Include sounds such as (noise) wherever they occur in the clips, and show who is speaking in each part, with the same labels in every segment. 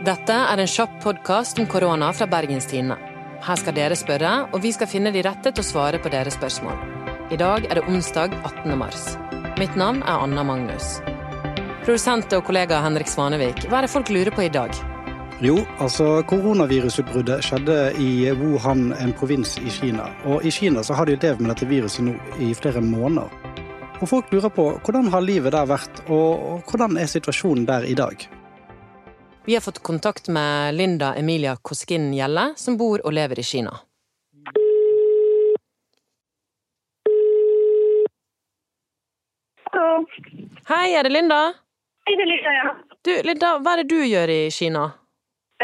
Speaker 1: Dette er en kjapp podkast om korona fra Bergenstidene. Her skal dere spørre, og vi skal finne de rette til å svare på deres spørsmål. I dag er det onsdag 18. mars. Mitt navn er Anna Magnus. Produsent og kollega Henrik Svanevik, hva er det folk lurer på i dag?
Speaker 2: Jo, altså koronavirusutbruddet skjedde i Wuhan, en provins i Kina. Og i Kina så har de levd med dette viruset nå i flere måneder. Og folk lurer på hvordan har livet der vært, og hvordan er situasjonen der i dag?
Speaker 1: Vi har fått kontakt med Linda Emilia Koskin Gjelle, som bor og lever i Kina.
Speaker 3: Hallo.
Speaker 1: Hei, er det Linda?
Speaker 3: Hei, det er Linda, ja.
Speaker 1: Du, Linda, hva er det du gjør i Kina?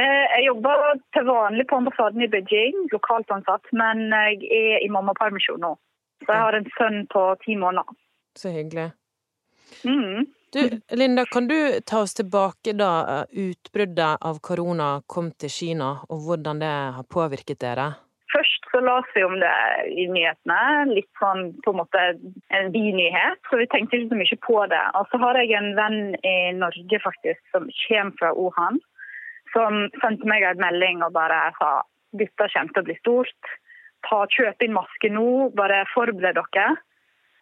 Speaker 3: Eh, Jeg jobber til vanlig på ambassaden i Beijing, lokalt ansatt, men jeg er i mammapermisjon nå. Så jeg har en sønn på ti måneder.
Speaker 1: Så hyggelig.
Speaker 3: Mm.
Speaker 1: Du, Linda, kan du ta oss tilbake da eh, utbruddet av korona kom til Kina, og hvordan det har påvirket dere?
Speaker 3: Først så las vi om det i nyhetene, litt sånn på en måte en binyhet, så vi tenkte ikke så mye på det. Og så har jeg en venn i Norge faktisk som kommer fra Wuhan, som sendte meg en melding og bare sa dette kommer til å bli stort. Ta, kjøp inn maske nå, bare forbered dere.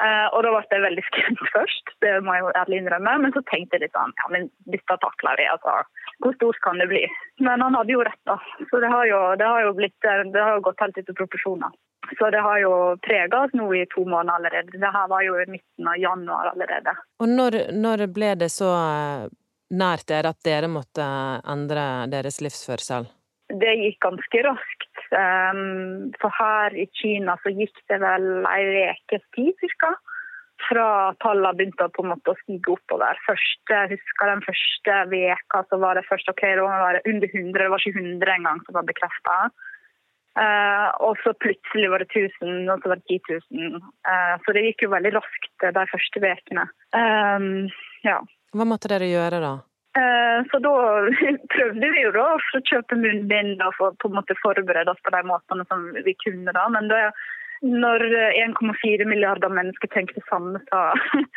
Speaker 3: Eh, og da ble jeg veldig skremt (laughs) først, det må jeg jo ærlig innrømme. Men så tenkte jeg litt sånn, ja men dette takler vi, altså. Hvor stort kan det bli? Men han hadde jo rett, da. Så det har jo, det har jo, blitt, det har jo gått helt ut av proporsjoner. Så det har jo prega oss nå i to måneder allerede. Det her var jo i midten av januar allerede.
Speaker 1: Og når, når ble det så eh, nært dere at dere måtte endre deres livsførsel?
Speaker 3: Det gikk ganske raskt. Um, for her i Kina så gikk det vel ei ukes tid cirka. Fra tallene begynte på en måte å stige oppover. Først, jeg husker den første veka så var det først ok, det var under 100, det var ikke 100 engang som var bekrefta. og så plutselig var det 1000, og så var det 10 000. Uh, så det gikk jo veldig raskt de første ukene. Um, ja.
Speaker 1: Hva måtte dere gjøre da?
Speaker 3: Eh, Så da (laughs) prøvde vi jo da å kjøpe munnbind og for, på en måte forberede oss på de måtene som vi kunne. da. Men det, når 1,4 milliarder mennesker tenkte det samme, så (laughs)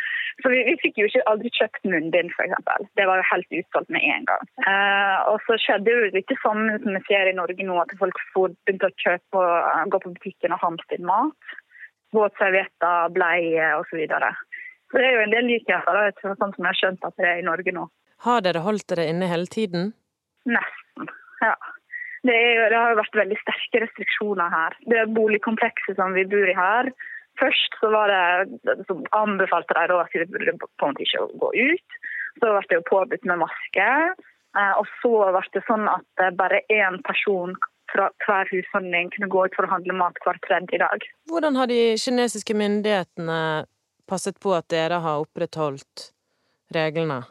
Speaker 3: Så vi, vi fikk jo ikke aldri kjøpt munnbind, f.eks. Det var jo helt utsolgt med en gang. Eh, og så skjedde jo ikke samme som vi ser i Norge nå, at folk begynte å kjøpe og gå på butikken og hamstre inn mat. Våtservietter, bleier osv. Så, videre. så det er jo en del likheter, da, sånn som jeg har skjønt at det er i Norge nå.
Speaker 1: Har dere holdt dere inne hele tiden?
Speaker 3: Nesten, ja. Det, er, det, har jo vært veldig sterke restriksjoner her. Det boligkomplekset som vi bor i her. Først så var det så anbefalte de at vi burde på en måte ikke gå ut. Så ble det jo påbudt med maske. Og så ble det sånn at bare én person fra hver husholdning kunne gå ut for å handle mat hver tredje dag.
Speaker 1: Hvordan har de kinesiske myndighetene passet på at dere har opprettholdt reglene?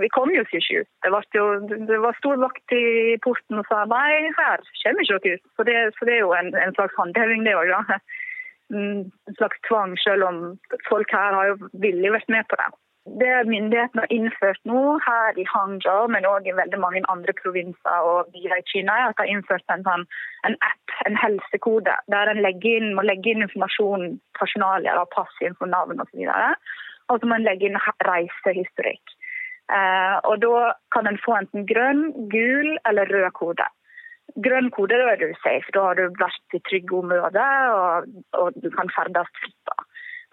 Speaker 3: Vi kom jo ikke ut. Det jo, det var stor vakt i porten og sa nei, her kommer ikke dere ut. Så det, så det er jo en, en slags håndheving, det òg. En slags tvang, selv om folk her har jo villig vært med på det. Det myndighetene har innført nå her i Hangzhou, men òg i veldig mange andre provinser og byer i Kina, er at de har innført en, sånn, en app, en helsekode, der en inn, må legge inn informasjon, personalia, for navn osv. Og så må en legge inn reisehistorikk. Eh, og da kan en få enten grønn, gul eller rød kode. Grønn kode, da er du safe. Da har du vært i trygge områder, og, og du kan ferdes fritt.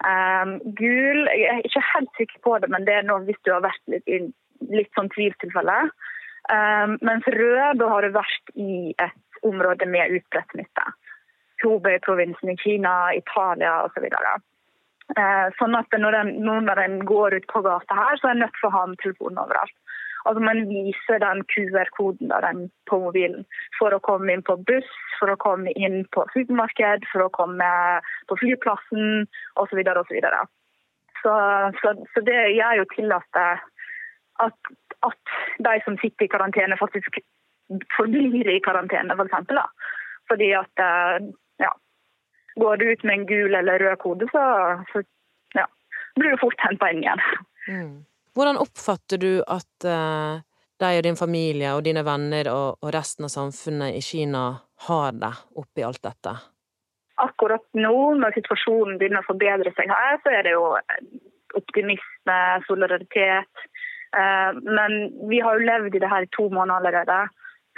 Speaker 3: Um, gul, jeg er ikke helt sikker på det, men det er noe hvis du har vært litt i litt sånn tvilstilfelle. Um, mens rød, da har du vært i et område med utbredt smitte. Hubei-provinsen i Kina, Italia osv. Eh, sånn at når den, når en går ut på gata her, så er en nødt til å ha med telefonen overalt. Altså Man viser den QR-koden på mobilen for å komme inn på buss, for å komme inn på supermarked, for å komme på flyplassen osv. osv. Så, så, så, så det gjør jo til at, at, at de som sitter i karantene, faktisk forblir i karantene, f.eks. For eksempel, Fordi at ja, Går du ut med en gul eller rød kode, så, så ja, blir du fort henta inn igjen.
Speaker 1: Mm. Hvordan oppfatter du at uh, deg og din familie og dine venner og, og, resten av samfunnet i Kina har det oppi alt dette?
Speaker 3: Akkurat nå, når situasjonen begynner å forbedre seg her, så er det jo optimisme, solidaritet. Uh, men vi har jo levd i det her i to måneder allerede.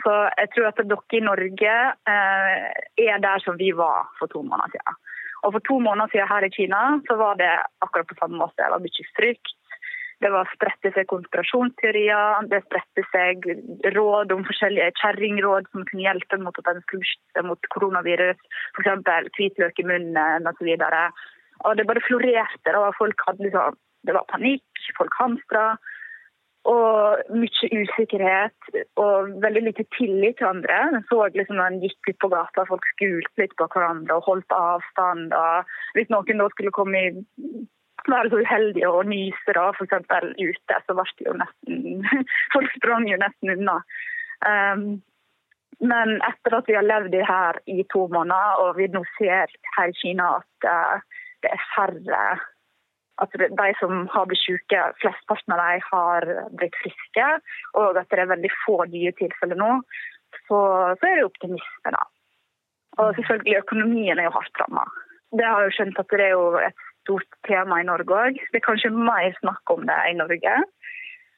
Speaker 3: Så jeg tror at dere i Norge eh, er der som vi var for to måneder siden. Og for to måneder siden her i Kina så var det akkurat på samme måte. Det var mye frykt. Det var spredte seg konspirasjonsteorier, det spredte seg råd om forskjellige kjerringråd som kunne hjelpe mot at en skulle beskytte mot koronavirus, f.eks. hvitløk i munnen osv. Og, og det bare florerte. og folk hadde liksom, Det var panikk, folk hamstra. Og mye usikkerhet og veldig lite tillit til andre. Jeg så liksom når en gikk ut på gata, folk skulte litt på hverandre og holdt avstand. og Hvis noen da skulle komme i være så uheldige og nyse da, eksempel ute, så ble det jo nesten (laughs) Folk sprang jo nesten unna. Um, men etter at vi har levd her i to måneder, og vi nå ser her i Kina at uh, det er færre at de som har blitt syke, flesteparten av dem har blitt friske, og at det er veldig få nye tilfeller nå, så, så er det optimisme, da. Og selvfølgelig økonomien er jo hardt ramma. Det har jo skjønt at det er jo et stort tema i Norge òg. Det er kanskje mer snakk om det i Norge.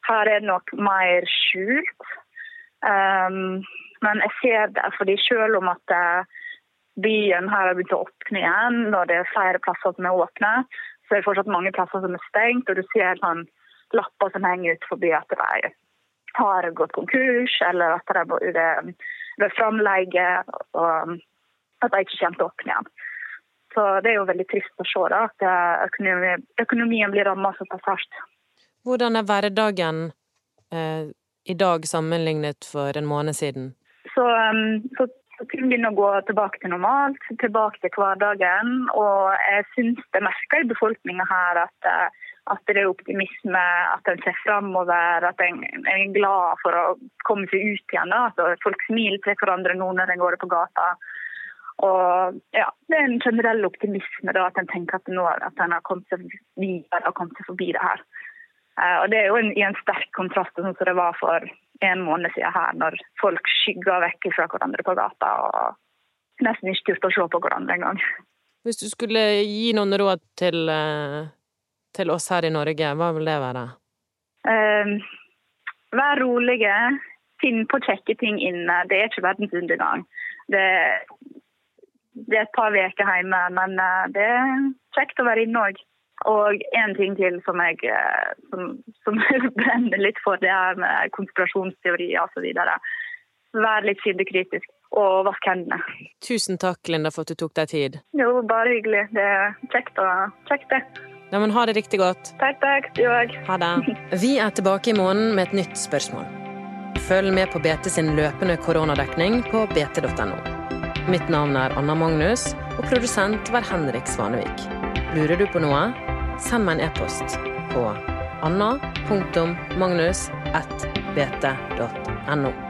Speaker 3: Her er det nok mer skjult. Um, men jeg ser det, fordi selv om at eh, byen her har begynt å åpne igjen, når det er flere plasser som er åpne, så er det fortsatt mange plasser som er stengt. Og du ser sånn lapper som henger ut forbi at de har gått konkurs, eller at det er, ved framleie, og at de ikke kommer til å åpne igjen. Så det er jo veldig trist å se da, at økonomien, økonomien blir ramma såpass hardt.
Speaker 1: Hvordan er hverdagen eh, i dag sammenlignet for en måned siden?
Speaker 3: Så, um, så, så kunne begynne å gå tilbake til normalt, tilbake til hverdagen. Og jeg syns det merker i befolkninga her at, eh, at, det er optimisme, at en ser framover, at en, er glad for å komme seg ut igjen. Altså, folk smiler til hverandre nå når en går på gata. Og ja, Det er en generell optimisme da, at en tenker at nå at en har kommet seg videre og kommet seg forbi det her. Uh, og Det er jo en, i en sterk kontrast til sånn som det var for en måned siden her, når folk skygga vekk fra hverandre på gata og nesten ikke turte å se på hverandre engang.
Speaker 1: Hvis du skulle gi noen råd til, uh, til, oss her i Norge, hva vil det være?
Speaker 3: Uh, vær rolige. Finn på kjekke ting inne. Det er ikke verdens undergang. Det, det er et par uker hjemme, men eh, det er kjekt å være inne òg. Og en ting til som jeg eh, som, som (laughs) brenner litt for, det her med konspirasjonsteorier osv. Vær litt kildekritisk og vask hendene.
Speaker 1: Tusen takk, Linda, for at du tok deg tid.
Speaker 3: Jo, bare hyggelig. Det er kjekt, å, kjekt det.
Speaker 1: Ja, men ha det riktig godt.
Speaker 3: Takk, takk. Du òg.
Speaker 1: Ha det. (laughs) Vi er tilbake i måneden med et nytt spørsmål. Følg med på BT sin løpende koronadekning på bt.no. Mitt navn er Anna Magnus, og produsent var Henrik Svanevik. Lurer du på noe? Send meg en e-post på anna.magnus.bt.no.